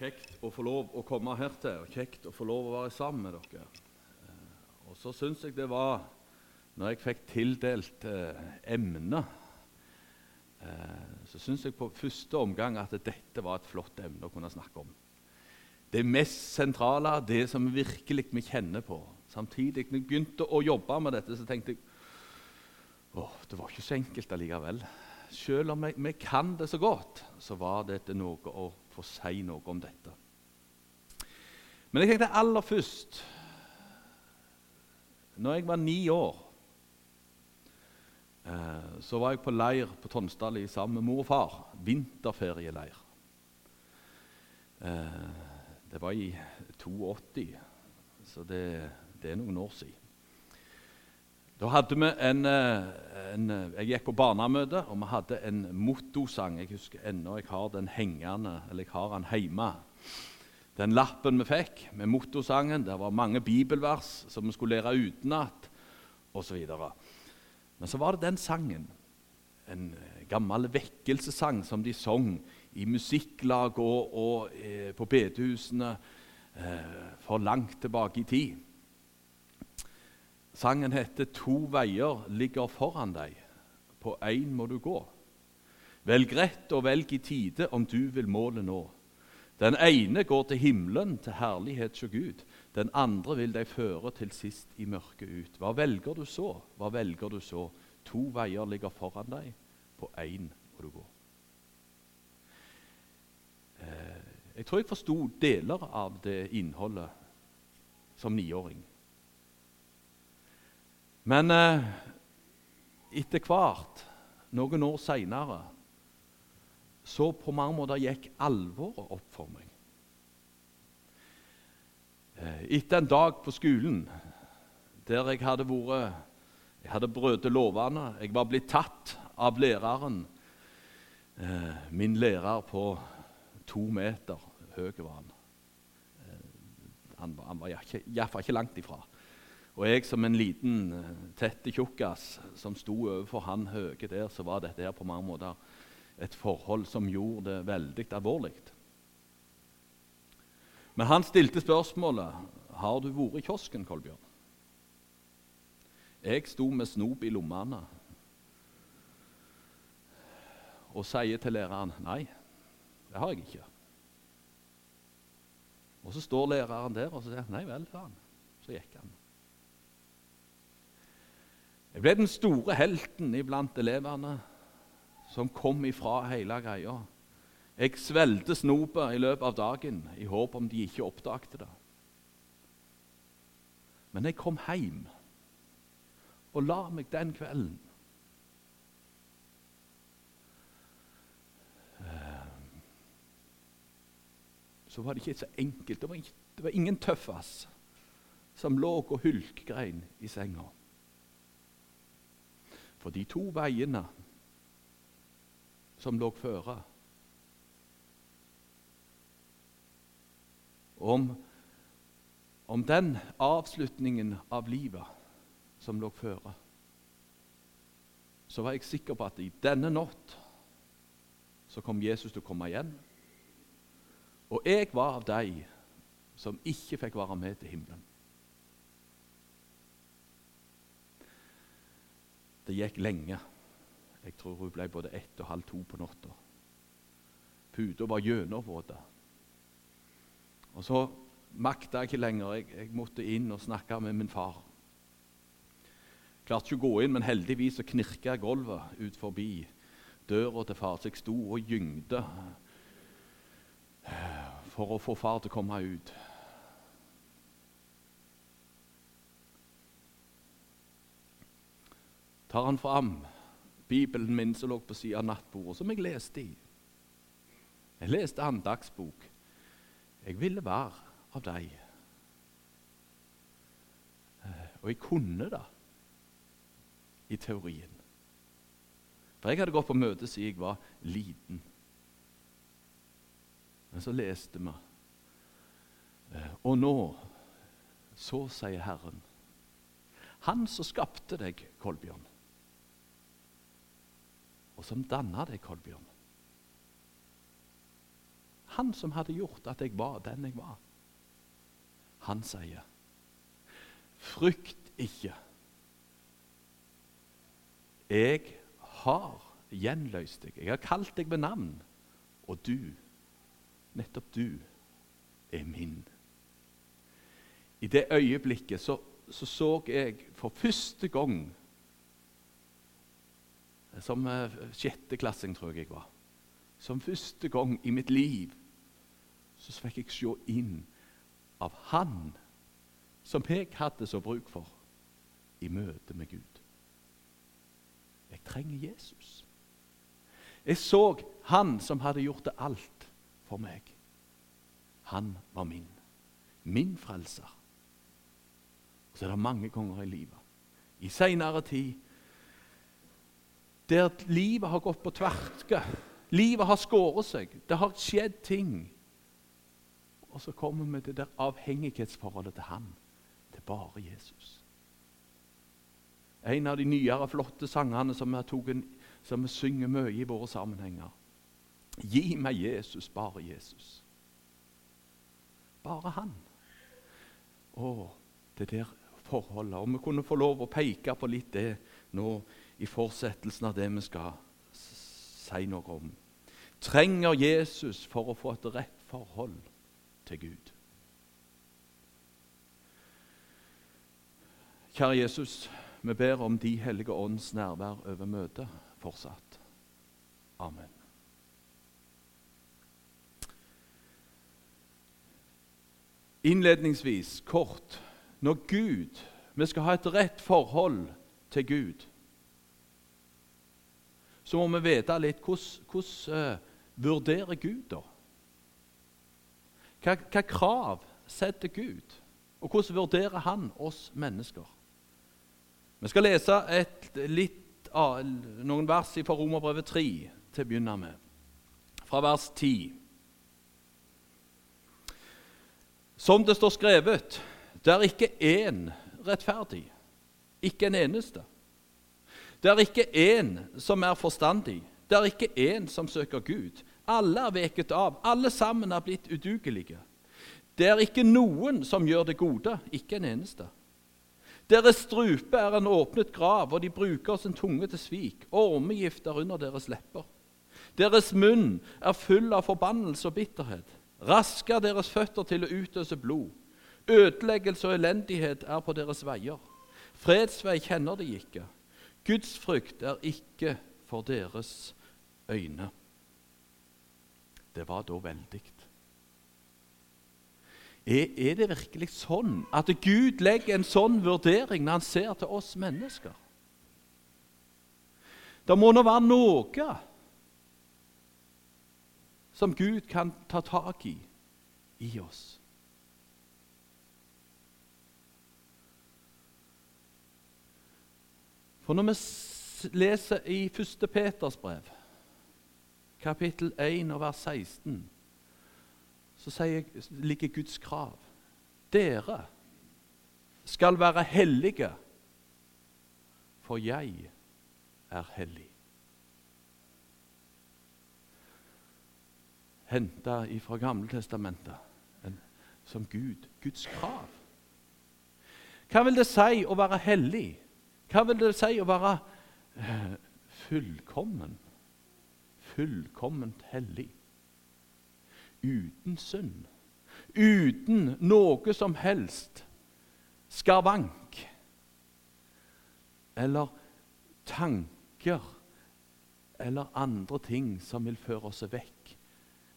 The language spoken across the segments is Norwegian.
Kjekt å få lov å komme hertil, og kjekt å få lov å være sammen med dere. Eh, Og så syns jeg det var, når jeg fikk tildelt eh, emne, eh, så syns jeg på første omgang at dette var et flott emne å kunne snakke om. Det mest sentrale, det som virkelig vi kjenner på. Samtidig, når jeg begynte å jobbe med dette, så tenkte jeg åh, det var ikke så enkelt allikevel. Selv om vi kan det så godt, så var dette noe å få si noe om dette. Men jeg tenkte aller først Når jeg var ni år, eh, så var jeg på leir på Tonsdal sammen med mor og far. Vinterferieleir. Eh, det var i 82, så det, det er noen år siden. Da hadde vi en, eh, en Jeg gikk på barnemøte, og vi hadde en mottosang. Jeg husker ennå jeg har den hengende, eller jeg har den hjemme. Den lappen vi fikk med mottosangen, det var mange bibelvers som vi skulle lære utenat osv. Men så var det den sangen, en gammel vekkelsessang som de sang i musikklag og, og eh, på bedehusene eh, for langt tilbake i tid. Sangen heter 'To veier ligger foran deg, på én må du gå'. Velg rett og velg i tide om du vil målet nå. Den ene går til himmelen, til herlighet hos Gud. Den andre vil deg føre til sist i mørket ut. Hva velger du så? Hva velger du så? To veier ligger foran deg, på én må du gå. Eh, jeg tror jeg forsto deler av det innholdet som niåring. Men eh, etter hvert, noen år seinere, så på mange måter gikk alvoret opp for meg. Eh, Etter en dag på skolen der jeg hadde vært Jeg hadde brutt lovene. Jeg var blitt tatt av læreren. Eh, Min lærer på to meter høy var han. Eh, Han var, iallfall ikke langt ifra. Og jeg som en liten, eh, tette tjukkas som sto overfor han høye der, så var dette her på mange måter et forhold som gjorde det veldig alvorlig. Men han stilte spørsmålet har du vært i kiosken, Kolbjørn. Jeg sto med snop i lommene og sier til læreren nei, det har jeg ikke. Og Så står læreren der og så sier nei vel, sa han. Så gikk han. Jeg ble den store helten iblant elevene som kom ifra hele greia. Jeg svelgte snopet i løpet av dagen i håp om de ikke oppdaget det. Men jeg kom hjem og la meg den kvelden. Eh, Så var det ikke så enkelt. Det var, ikke, det var ingen tøffas som lå og hulkgrein i senga. For de to veiene som lå føre om, om den avslutningen av livet som lå føre, så var jeg sikker på at i denne natt så kom Jesus til å komme igjen. Og jeg var av de som ikke fikk være med til himmelen. Det gikk lenge. Jeg tror hun ble både ett og halv to på natta. Puta var gjennomvåt. Og så makta jeg ikke lenger. Jeg, jeg måtte inn og snakke med min far. Klarte ikke å gå inn, men heldigvis så knirka gulvet ut forbi døra til far. Så jeg sto og gyngde for å få far til å komme ut. Tar han fram Bibelen min som lå på siden av nattbordet, som jeg leste i. Jeg leste andagsbok. Jeg ville være av deg. Eh, Og jeg kunne det i teorien. For jeg hadde gått på møte siden jeg var liten. Men så leste vi. eh, Og nå, så sier Herren, Han som skapte deg, Kolbjørn, og som danna deg, Kolbjørn. Han som hadde gjort at jeg var den jeg var. Han sier, 'Frykt ikke. Jeg har gjenløst deg. Jeg har kalt deg ved navn, og du, nettopp du, er min.' I det øyeblikket så så, så jeg for første gang Som uh, sjetteklassing, tror jeg jeg var. Som første gang i mitt liv så fikk jeg se inn av Han som jeg hadde så bruk for i møte med Gud. Jeg trenger Jesus. Jeg så Han som hadde gjort det alt for meg. Han var min. Min frelser. Så er det mange ganger i livet, i seinere tid, der livet har gått på tverke. Livet har skåret seg. Det har skjedd ting. Og så kommer vi til det der avhengighetsforholdet til ham. Til bare Jesus. En av de nyere, flotte sangene som vi, en, som vi synger mye i våre sammenhenger. Gi meg Jesus, bare Jesus. Bare Han. Å, det der forholdet. Om vi kunne få lov å peke på litt det nå i fortsettelsen av det vi skal si noe om. Trenger Jesus for å få et rett forhold til Gud. Kjære Jesus, vi ber om De hellige ånds nærvær over møtet fortsatt. Amen. Innledningsvis kort når Gud Vi skal ha et rett forhold til Gud. Så må vi vite litt hvordan, uh, vurderer Gud da? Hva, hva krav setter Gud, og hvordan vurderer han oss mennesker? Vi skal lese et, litt, uh, noen vers fra Romerbrevet 3 til å begynne med, fra vers 10. Som det står skrevet det er ikke én rettferdig, ikke en eneste. Det er ikke én som er forstandig, det er ikke én som søker Gud. Alle er veket av, alle sammen er blitt udugelige. Det er ikke noen som gjør det gode, ikke en eneste. Deres strupe er en åpnet grav, og de bruker sin tunge til svik. Ormegift er under deres lepper. Deres munn er full av forbannelse og bitterhet. Raske er deres føtter til å utøse blod. Ødeleggelse og elendighet er på deres veier. Fredsvei kjenner de ikke. Gudsfrykt er ikke for deres øyne. Det var da veldig. Er, er, det virkelig sånn at Gud legger en sånn vurdering når han ser til oss mennesker? Det må nå være noe som Gud kan ta tak i i oss. For når vi leser i 1. Peters brev, kapittel 1 og vers 16, så ligger Guds krav. Dere skal være hellige, for jeg er hellig. Henta fra Gamletestamentet som Gud, Guds krav. Hva vil det si å være hellig? Hva vil det si å være eh, fullkommen? Fullkomment hellig. Uten synd. Uten noe som helst skavank eller tanker eller andre ting som vil føre oss vekk,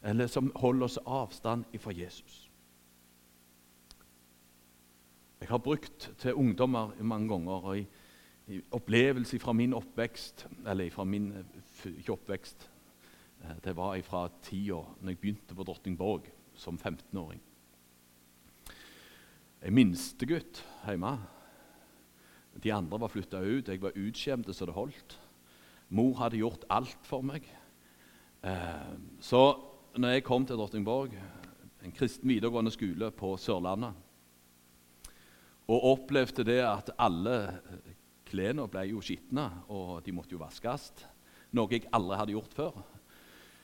eller som holder oss avstand ifra Jesus. Jeg har brukt til ungdommer mange ganger. og i opplevelse fra min oppvekst Eller fra min eh, ikke oppvekst. Eh, det var fra tida når jeg begynte på Drottningborg som 15-åring. En minstegutt hjemme. De andre var flytta ut. Jeg var utskjemt så det holdt. Mor hadde gjort alt for meg. Eh, så når jeg kom til Drottningborg, en kristen videregående skole på Sørlandet, og opplevde det at alle Klærne ble jo skitne, og de måtte jo vaskes. Noe jeg aldri hadde gjort før.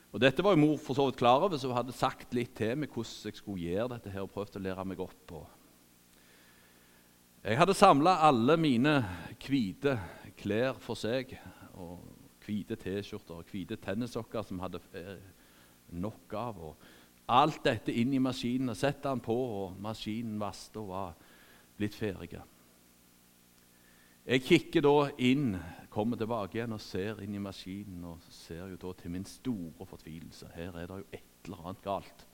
Og Dette var jo mor for så vidt klar over, så hun hadde sagt litt til meg hvordan jeg skulle gjøre dette her, og prøvd å lære meg opp. Jeg hadde samla alle mine hvite klær for seg, og hvite T-skjorter og hvite tennissokker som hadde eh, nok av. og Alt dette inn i maskinen, og sette den på, og maskinen vaste og var blitt ferdig. Jeg kikker da inn, kommer tilbake igjen og ser inn i maskinen og ser jo da til min store fortvilelse her er det jo et eller annet galt.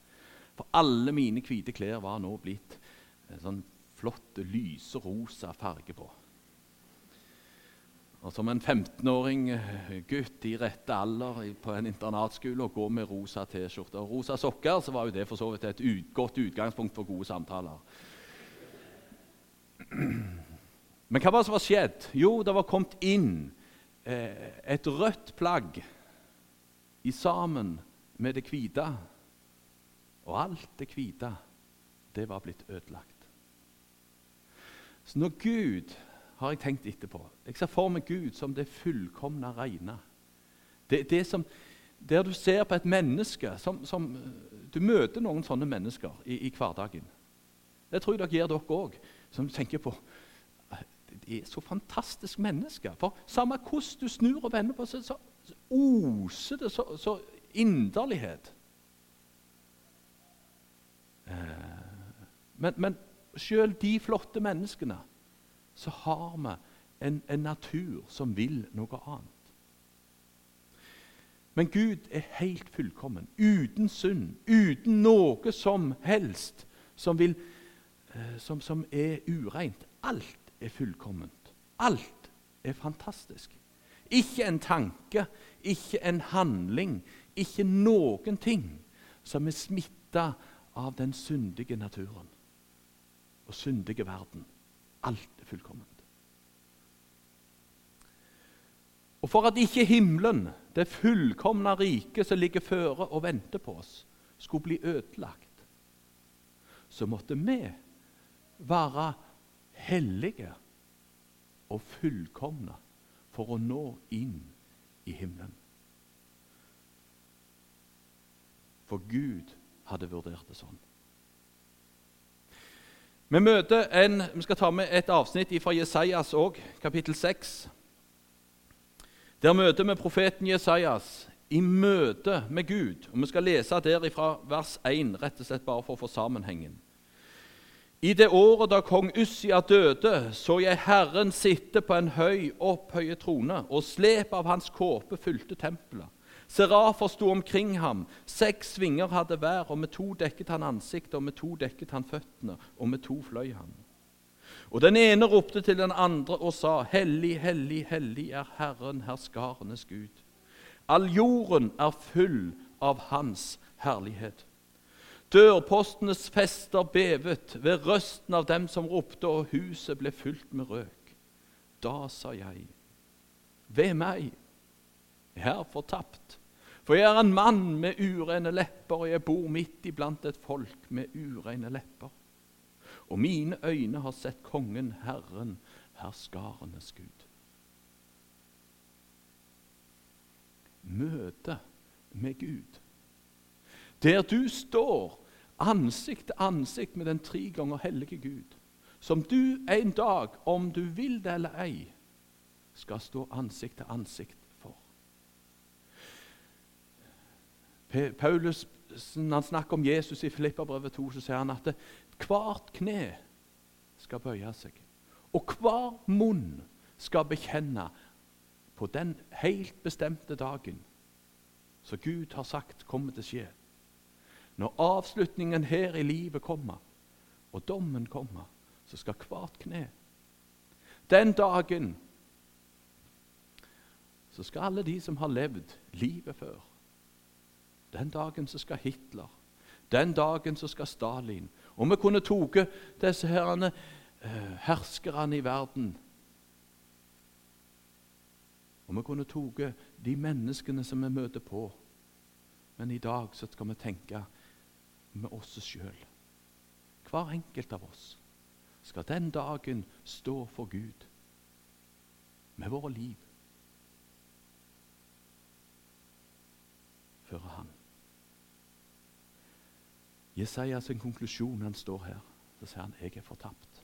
For alle mine hvite klær var nå blitt en sånn flott lyserosa farge på. Og Som en 15-åring eh, gutt i rette alder på en internatskole og gå med rosa T-skjorte og rosa sokker, så var jo det for så vidt et ut, godt utgangspunkt for gode samtaler. Men hva var det som var skjedd? Jo, det var kommet inn eh, et rødt plagg i sammen med det hvite. Og alt det hvite, det var blitt ødelagt. Så når Gud har jeg tenkt etterpå Jeg ser for meg Gud som det fullkomne rene. Det, det som, der du ser på et menneske som, som, Du møter noen sånne mennesker i, i hverdagen. Det tror jeg dere gjør dere òg, som tenker på det er så fantastisk menneske. For samme hvordan du snur og vender på, så, så, så oser det så, så inderlighet. Eh, men, men selv de flotte menneskene, så har vi en, en natur som vil noe annet. Men Gud er helt fullkommen, uten synd, uten noe som helst som, vil, eh, som, som er ureint. Alt er fullkomment. Alt er fantastisk. Ikke en tanke, ikke en handling, ikke noen ting som er smitta av den syndige naturen og syndige verden. Alt er fullkomment. Og for at ikke himmelen, det fullkomne riket som ligger føre og venter på oss, skulle bli ødelagt, så måtte vi være hellige og fullkomne for å nå inn i himmelen. For Gud hadde vurdert det sånn. Vi, en, vi skal ta med et avsnitt fra Jesajas òg, kapittel 6. Der møter vi profeten Jesajas i møte med Gud. Og Vi skal lese der fra vers 1, rett og slett bare for å få sammenhengen. I det året da kong Ussia døde, så jeg Herren sitte på en høy, opphøyet trone, og slep av hans kåpe fulgte tempelet. Serafer sto omkring ham, seks vinger hadde hver, og med to dekket han ansiktet, og med to dekket han føttene, og med to fløy han. Og den ene ropte til den andre og sa, Hellig, hellig, hellig er Herren, herskarenes Gud. All jorden er full av Hans herlighet. Dørpostenes fester bevet ved røsten av dem som ropte, og huset ble fylt med røk. Da sa jeg, ved meg jeg er fortapt. For jeg er en mann med urene lepper, og jeg bor midt iblant et folk med urene lepper. Og mine øyne har sett Kongen, Herren, herskarenes Gud. Møte med Gud. Der du står ansikt til ansikt med den tre ganger hellige Gud, som du en dag, om du vil det eller ei, skal stå ansikt til ansikt for. Paulus, han snakker om Jesus i Filipperbrevet 2, så sier han at hvert kne skal bøye seg, og hver munn skal bekjenne på den helt bestemte dagen som Gud har sagt kommer til å skje. Når avslutningen her i livet kommer, og dommen kommer, så skal hvert kne Den dagen så skal alle de som har levd livet før, den dagen så skal Hitler. Den dagen så skal Stalin. Og vi kunne tatt disse herrene, eh, herskerne i verden. Og vi kunne tatt de menneskene som vi møter på. Men i dag så skal vi tenke med oss sjøl. Hver enkelt av oss skal den dagen stå for Gud med våre liv. fullføre han. Jesajas konklusjon han står her. Så sier han 'jeg er fortapt'.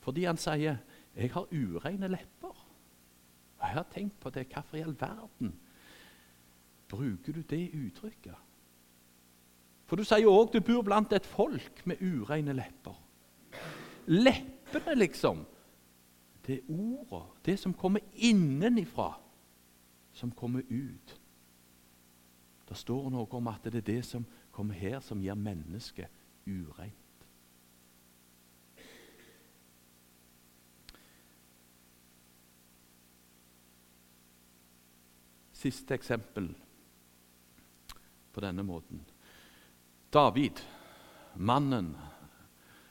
Fordi han sier 'jeg har ureine lepper'. Og Jeg har tenkt på det. Hvorfor i all verden bruker du det uttrykket? For du sier jo òg du bor blant et folk med ureine lepper. Leppene, liksom. Det er ordet, det som kommer innenifra, som kommer ut. Det står noe om at det er det som kommer her, som gjør mennesket ureint. Siste eksempel på denne måten. David, mannen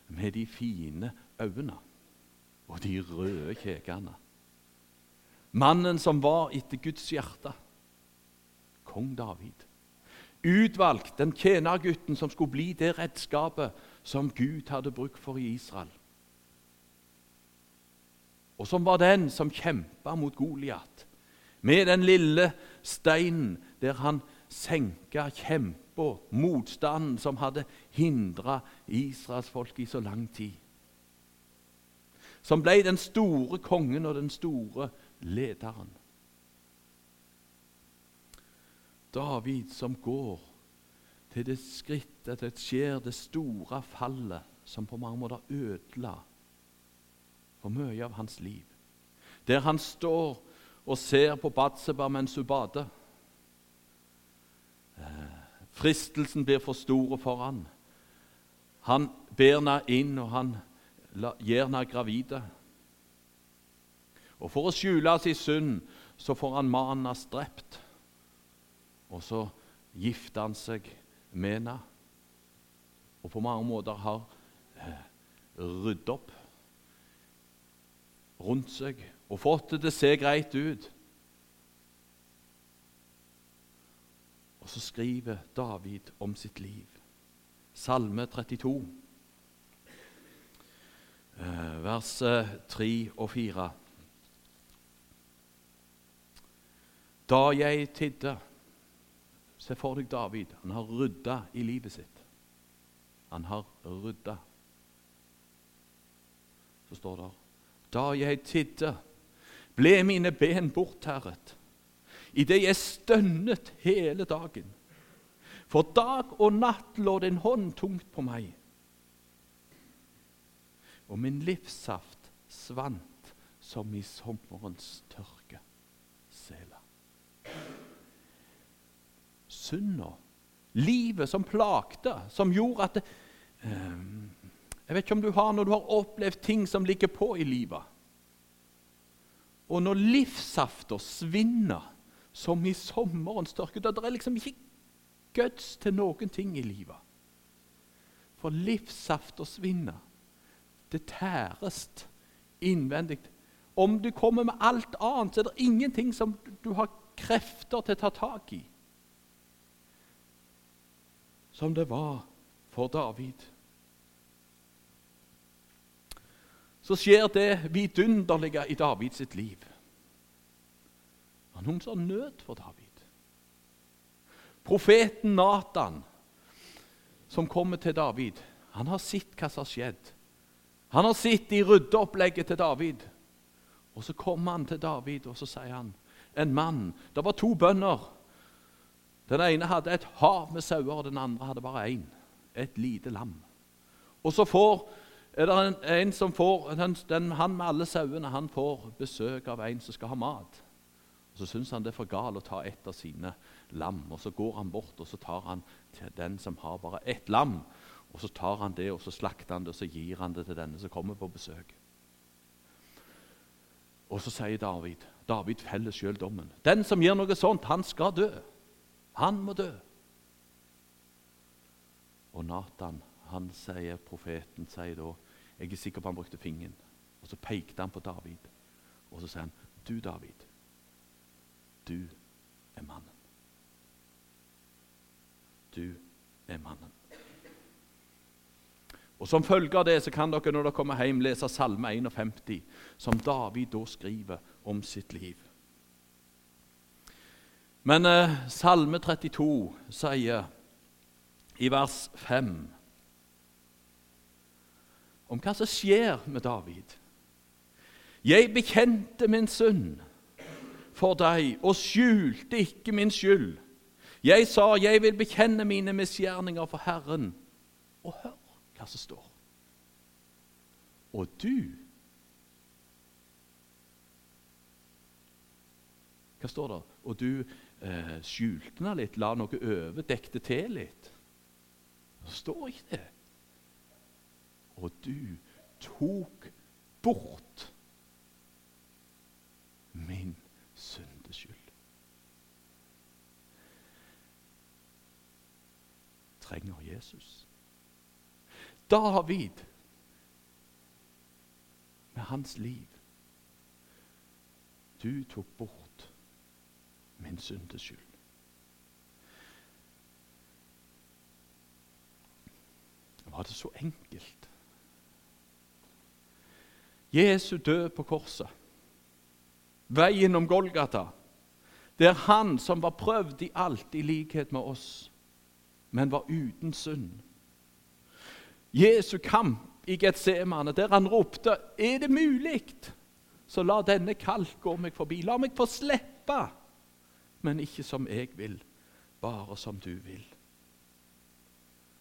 med de fine øynene og de røde kjekene. Mannen som var etter Guds hjerte. Kong David. Utvalgt, den tjenergutten som skulle bli det redskapet som Gud hadde brukt for i Israel. Og som var den som kjempa mot Goliat. Med den lille steinen der han senka kjempa, motstanden som hadde hindra israelsfolket i så lang tid. Som ble den store kongen og den store lederen. David som går til det skrittet det skjer det store fallet som på mange måter ødela for mye av hans liv. Der han står og ser på Batseba mens hun bader. Eh, fristelsen blir for stor for han. Han ber henne inn, og han gjør henne gravide. Og For å skjule sin synd så får han mannen hans drept. Og så gifter han seg med henne og på mange måter har eh, ryddet opp rundt seg og fått det til å se greit ut. Og så skriver David om sitt liv. Salme 32, eh, vers 3 og 4. Da jeg tidde Se for deg David. Han har rydda i livet sitt. Han har rydda. Så står det Da jeg tidde, ble mine ben bortterret idet jeg stønnet hele dagen. For dag og natt lå din hånd tungt på meg. Og min livssaft svant som i sommerens tørke. Sela. Synda, livet som plagte, som gjorde at det, eh, Jeg vet ikke om du har når du har opplevd ting som ligger på i livet. Og når livssafta svinner som i sommerens tørke. Det er liksom ikke guts til noen ting i livet. For livssaft og svinner. Det tæres innvendig. Om du kommer med alt annet, så er det ingenting som du har krefter til å ta tak i. Som det var for David. Så skjer det vidunderlige i Davids liv. Han har nød for David. Profeten Natan, som kommer til David, han har sett hva som har skjedd. Han har sett i ryddeopplegget til David. Og Så kommer han til David og så sier han, en mann Det var to bønder. Den ene hadde et hav med sauer, den andre hadde bare én. Et lite lam. Og så får, er det en, en som får, den, den, Han med alle sauene han får besøk av en som skal ha mat. Så syns han det er for galt å ta et av sine lam. og Så går han bort og så tar han til den som har bare ett lam. og Så tar han det og så slakter han det og så gir han det til denne som kommer på besøk. Og så sier David David feller sjøl dommen. Den som gjør noe sånt, han skal dø. Han må dø. Og Nathan, han sier, profeten, sier da Jeg er sikker på han brukte fingeren. Og så pekte han på David. Og så sier han, 'Du, David, du er mannen. Du er mannen. Og Som følge av det så kan dere når dere kommer hjem, lese Salme 51, som David da skriver om sitt liv. Men eh, Salme 32 sier i vers 5 om hva som skjer med David. Jeg bekjente min synd for deg og skjulte ikke min skyld. Jeg sa, 'Jeg vil bekjenne mine misgjerninger for Herren.' Og hør hva som står. Og du Hva står det? Og du eh, skjulte litt, la noe over, dekte til litt. Det står ikke det. Og du tok bort min syndeskyld. Trenger Jesus. David med hans liv. Du tok bort min syndes skyld. Var det så enkelt? Jesu død på korset veien om Golgata. Det er han som var prøvd i alt i likhet med oss, men var uten synd. Jesu kamp i Getsemane, der han ropte 'Er det mulig?' Så la denne kalk gå meg forbi. La meg få slippe, men ikke som jeg vil, bare som du vil.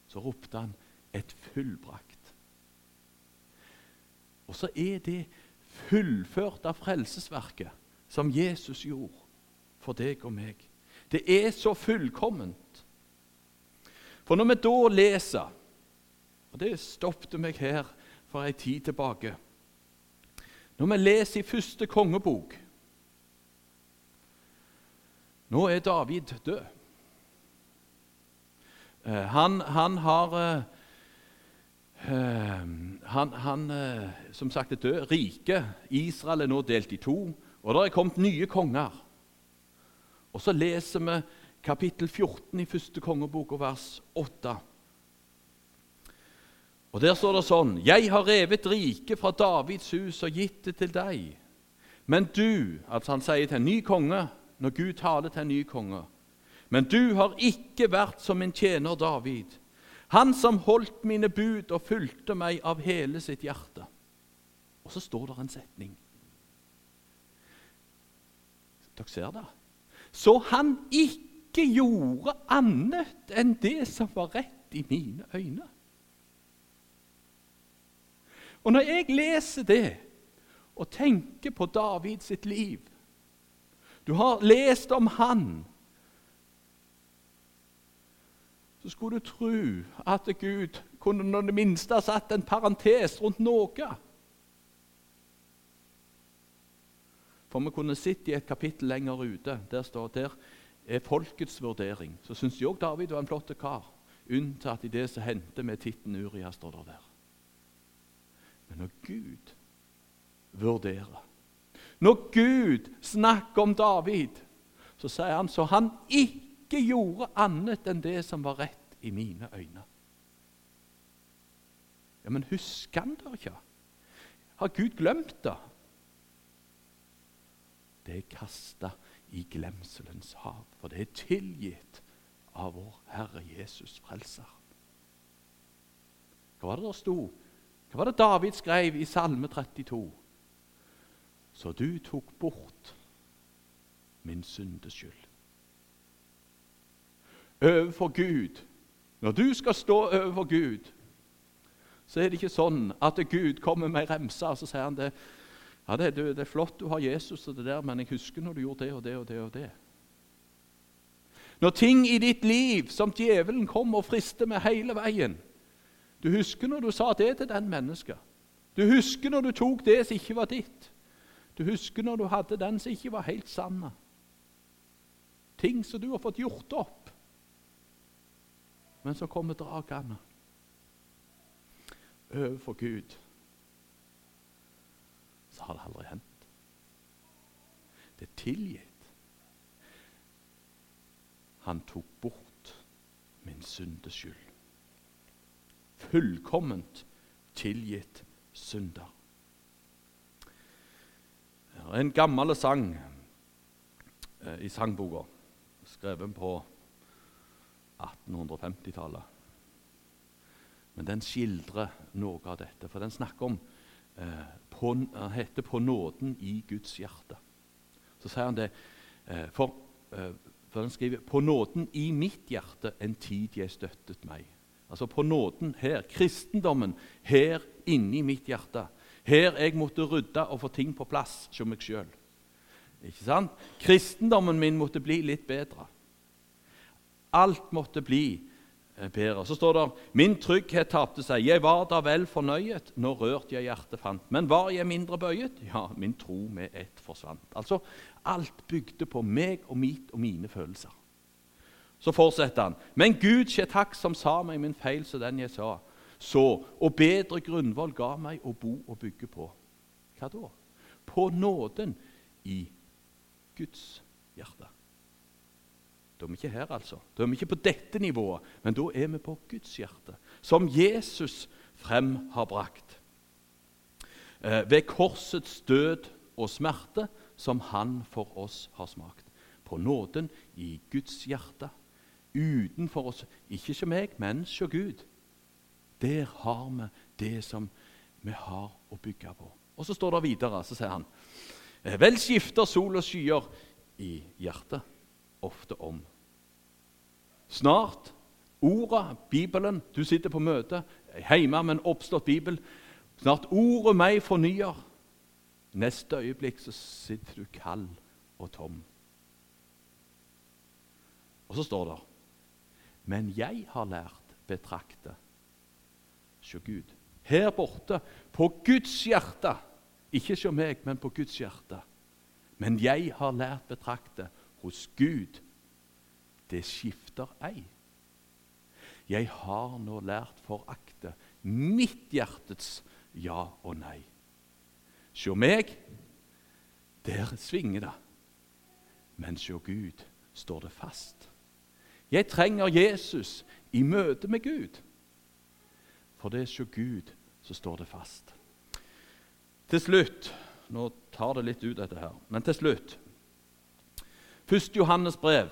Så ropte han et fullbrakt. Og så er det fullført av frelsesverket som Jesus gjorde for deg og meg. Det er så fullkomment. For når vi da leser Og det stoppet meg her for ei tid tilbake. Når vi leser i første kongebok Nå er David død. Eh, han, han har eh, Ehm, han, han, eh, som sagt er død. Riket Israel er nå delt i to, og det er kommet nye konger. Og Så leser vi kapittel 14 i første kongebok og vers 8. Og Der står det sånn Jeg har revet riket fra Davids hus og gitt det til deg. Men du Altså han sier til en ny konge når Gud taler til en ny konge. Men du har ikke vært som en tjener David han som holdt mine bud og fulgte meg av hele sitt hjerte. Og så står det en setning. Dere ser det? Så han ikke gjorde annet enn det som var rett i mine øyne. Og når jeg leser det og tenker på David sitt liv Du har lest om han så skulle du tro at Gud kunne når det minste ha satt en parentes rundt noe. For vi kunne sett i et kapittel lenger ute. Der står der er folkets vurdering. Så syns de òg David var en flott kar, unntatt i det som hendte med titten Uria. står det der. Men når Gud vurderer, når Gud snakker om David, så sier han så han ikke gjorde annet enn det som var rett i mine øyne. Ja, Men husker han det ikke? Har Gud glemt det? Det er kasta i glemselens hav, for det er tilgitt av vår Herre Jesus Frelser. Hva var det der sto? Hva var det David skrev i Salme 32? Så du tok bort min syndes skyld. overfor Gud Når du skal stå overfor Gud, så er det ikke sånn at Gud kommer med ei remse og så sier han det, ja, det, det, er flott du har Jesus, og det der, men jeg husker når du gjorde det og det og det. og det. Når ting i ditt liv som djevelen kommer og frister med hele veien Du husker når du sa det til den mennesket. Du husker når du tok det som ikke var ditt. Du husker når du hadde den som ikke var helt sann. Ting som du har fått gjort opp. Men så kommer dragene overfor Gud. Så har det aldri hendt. Det er tilgitt. Han tok bort min syndeskyld. Fullkomment tilgitt synder. Det er en gammel sang eh, i sangboka. skrevet på 1850-tallet. Men den skildrer noe av dette, for den snakker om på, Han heter 'På nåden i Guds hjerte'. Så sier han det eh, for, eh, for han skriver 'På nåden i mitt hjerte en tid jeg støttet meg'. Altså på nåden her, kristendommen her inni mitt hjerte. Her jeg måtte rydde og få ting på plass hos meg sjøl. Kristendommen min måtte bli litt bedre. Alt måtte bli Eh, bedre. Så står det min trygghet tapte seg. Jeg var da vel fornøyet nå rørt jeg hjertet fant. Men var jeg mindre bøyet? Ja, min tro med ett forsvant. Altså, Alt bygde på meg og mitt og mine følelser. Så fortsetter han. Men Gud skje takk som sa meg min feil så den jeg sa. Så, og bedre grunnvoll ga meg å bo og bygge på. Hva da? På nåden i Guds hjerte. Da er vi ikke her, altså. Da er vi ikke på dette nivået, men da er vi på Guds hjerte, som Jesus frem har brakt. Eh, ved korsets død og smerte som han for oss har smakt. På nåden i Guds hjerte. Utenfor oss, ikke hos meg, men hos Gud. Der har vi det som vi har å bygge på. Og Så står det videre, så sier han eh, Vel skifter sol og skyer i hjertet ofte om. Snart ordet, Bibelen Du sitter på møte hjemme med en oppslått bibel. Snart ordet meg fornyer. Neste øyeblikk så sitter du kald og tom. Og så står det Men jeg har lært betrakte Se Gud. Her borte, på Guds hjerte. Ikke hos meg, men på Guds hjerte. Men jeg har lært betrakte hos Gud det skifter ei. Jeg har nå lært forakte mitt hjertets ja og nei. Sjå meg, der svinger det. Men sjå Gud står det fast. Jeg trenger Jesus i møte med Gud. For det er sjå Gud så står det fast. Til slutt Nå tar det litt ut, dette her. Men til slutt 1. Johannes brev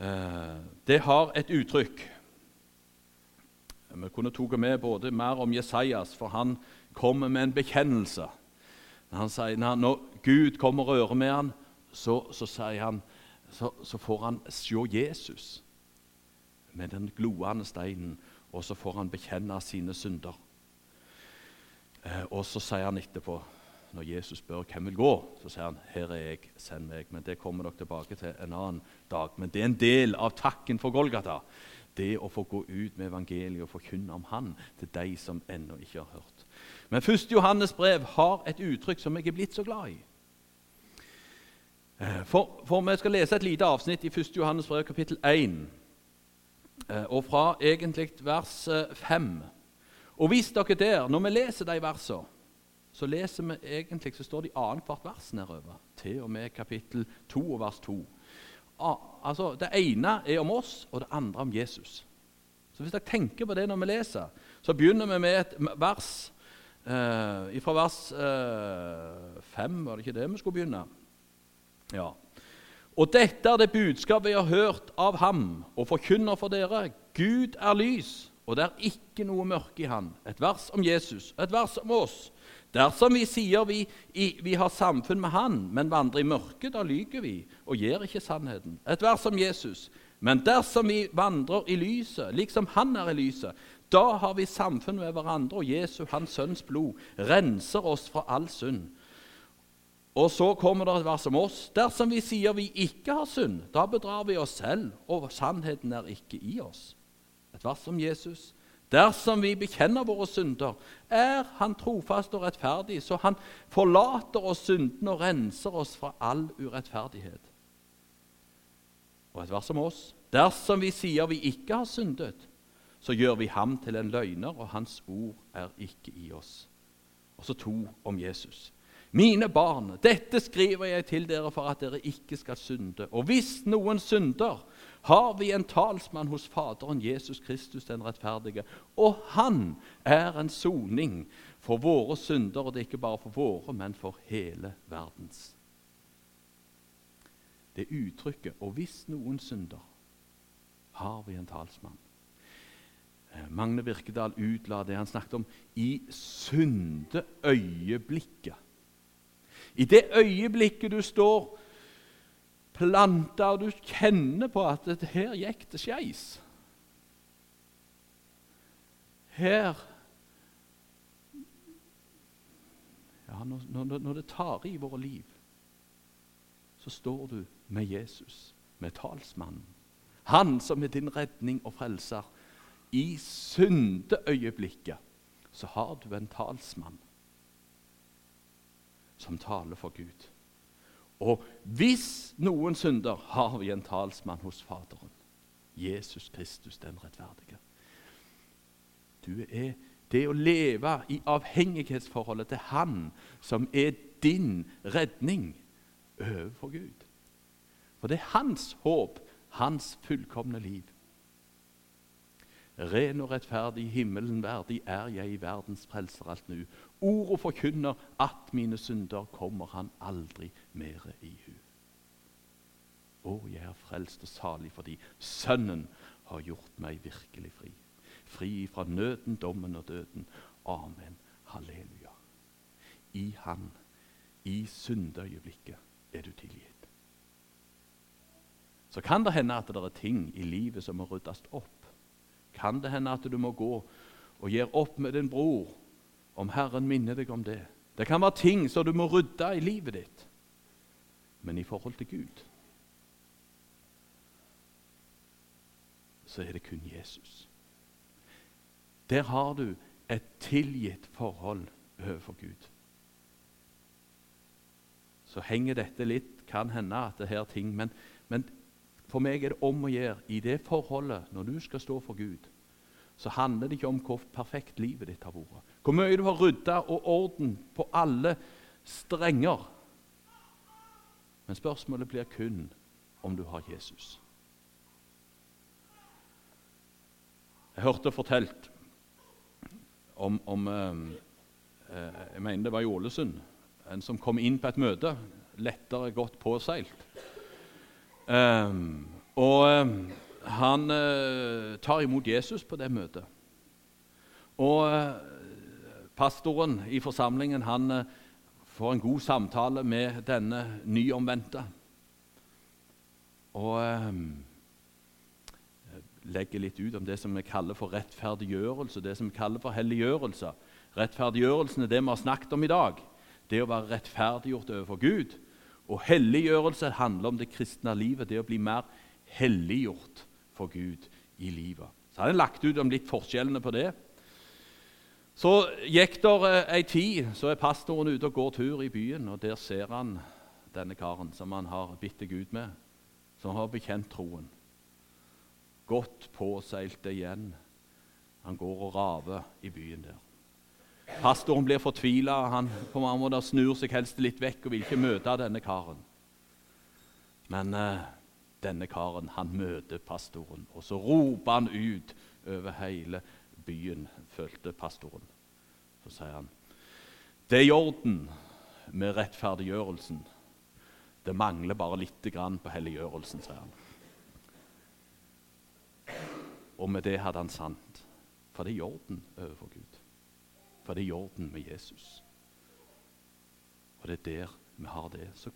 Eh, det har et uttrykk. Vi kunne tatt med både mer om Jesajas, for han kommer med en bekjennelse. Han sier, når Gud kommer og rører med ham, så, så, han, så, så, får han se Jesus med den gloende steinen, og så får han bekjenne sine synder. Eh, og så sier han etterpå når Jesus spør hvem vil gå, så sier han 'Her er jeg, send meg'. Men Det kommer dere tilbake til en annen dag. Men det er en del av takken for Golgata. Det å få gå ut med evangeliet og forkynne om Han til de som ennå ikke har hørt. Men 1. Johannes brev har et uttrykk som jeg er blitt så glad i. Eh, for, for Vi skal lese et lite avsnitt i 1. Johannes brev, kapittel 1, eh, og fra egentlig vers 5. Eh, og hvis dere der, når vi leser de versene så leser vi egentlig, så står det i annethvert vers nedover, til og med kapittel 2 og vers 2. Altså, Det ene er om oss, og det andre om Jesus. Så Hvis dere tenker på det når vi leser, så begynner vi med et vers eh, fra vers eh, 5, var det ikke det vi skulle begynne? Ja. Og dette er det budskapet jeg har hørt av ham og forkynner for dere. Gud er lys, og det er ikke noe mørke i han. Et vers om Jesus, et vers om oss. Dersom vi sier vi, vi, har samfunn med Han, men vandrer i mørket, da lyver vi og gjør ikke sannheten. Et vers om Jesus. Men dersom vi vandrer i lyset, liksom Han er i lyset, da har vi samfunn med hverandre, og Jesu, Hans Sønns blod, renser oss fra all synd. Og så kommer det et vers om oss. Dersom vi sier vi ikke har synd, da bedrar vi oss selv, og sannheten er ikke i oss. Et vers om Jesus. Dersom vi bekjenner våre synder, er Han trofast og rettferdig, så Han forlater oss syndene og renser oss fra all urettferdighet. Og et vers om oss. Dersom vi sier vi ikke har syndet, så gjør vi ham til en løgner, og hans ord er ikke i oss. Og så to om Jesus. Mine barn, dette skriver jeg til dere for at dere ikke skal synde. Og hvis noen synder, har vi en talsmann hos Faderen, Jesus Kristus den rettferdige. Og han er en soning for våre synder, og det er ikke bare for våre, men for hele verdens. er uttrykket 'og hvis noen synder', har vi en talsmann. Eh, Magne Virkedal utla det han snakket om i syndeøyeblikket. I det øyeblikket du står planta og du kjenner på at det her gikk det skeis Her ja, når, når, det tar i våre liv, så står du med Jesus, med talsmannen. Han som er din redning og frelser. I syndeøyeblikket så har du en talsmann som taler for Gud. Og hvis noen synder, har vi en talsmann hos Faderen. Jesus Kristus, den rettferdige. Du er det å leve i avhengighetsforholdet til Han som er din redning overfor Gud. For det er hans håp, hans fullkomne liv. Ren og rettferdig, himmelen verdig er jeg i verdens frelser alt nu. Ordet forkynner at mine synder kommer han aldri mere i hu. Å, jeg er frelst og salig fordi Sønnen har gjort meg virkelig fri. Fri fra nøden, dommen og døden. Amen. Halleluja. I Han, i syndeøyeblikket, er du tilgitt. Så kan det hende at det er ting i livet som må ryddes opp kan det hende at du må gå og gjøre opp med din bror om Herren minner deg om det. Det kan være ting som du må rydde i livet ditt, men i forhold til Gud så er det kun Jesus. Der har du et tilgitt forhold overfor Gud. Så henger dette litt Kan hende at det her ting Men, men for meg er det om å gjøre i det forholdet, når du skal stå for Gud, så handler det ikke om hvor perfekt livet ditt har vært. Hvor mye du har rydda og orden på alle strenger. Men spørsmålet blir kun om du har Jesus. Jeg hørte fortalt om, om eh, eh Jeg mener det var i Ålesund. En som kom inn på et møte, lettere godt påseilt. Um, og um, han uh, tar imot Jesus på det møtet. Og uh, pastoren i forsamlingen han uh, får en god samtale med denne nyomvendte. Og um, legger litt ut om det som vi kaller for rettferdiggjørelse, det som vi kaller for helliggjørelse. Rettferdiggjørelsen er det vi har snakket om i dag. Det å være rettferdiggjort overfor Gud og helliggjørelse handler om det kristne livet, det å bli mer helliggjort for Gud i livet. Så har en lagt ut om litt forskjellene på det. Så gikk eh, ei tid, så er pastoren ute og går tur i byen, og der ser han denne karen som han har bitt Gud med, som har bekjent troen. Godt påseilt igjen. Han går og raver i byen der. Pastoren blir fortvila. Han på mange måter snur seg helst litt vekk og vil ikke møte denne karen. Men eh, denne karen han møter pastoren, og så roper han ut over hele byen, følte pastoren. Så sier han det er i orden med rettferdiggjørelsen. Det mangler bare lite grann på helliggjørelsen, sier han. Og med det hadde han sant, for det er i orden overfor Gud. For det i orden med Jesus. Og det er der vi har det. Så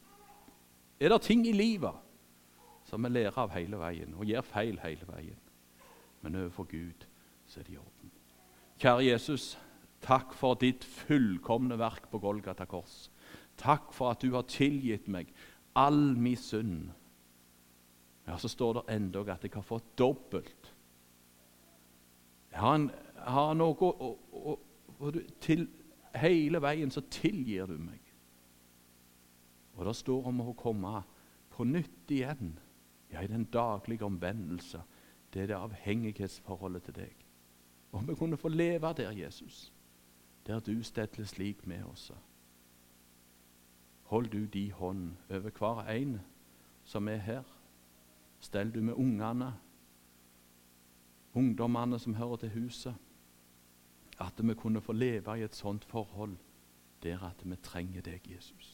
er det ting i livet som vi lærer av hele veien og gjør feil hele veien. Men overfor Gud så er det i orden. Kjære Jesus, takk for ditt fullkomne verk på Golgata kors. Takk for at du har tilgitt meg all min synd. Ja, Så står det endog at jeg har fått dobbelt. Jeg har, en, jeg har noe å, å, og du, til, hele veien så tilgir du meg. Og det står om å komme på nytt igjen, ja, i den daglige omvendelse. Det er det avhengighetsforholdet til deg. Om vi kunne få leve der, Jesus, der du steller slik med oss. Hold du de hånd over hver en som er her. Stell du med ungene, ungdommene som hører til huset. At vi kunne få leve i et sånt forhold der at vi trenger deg, Jesus.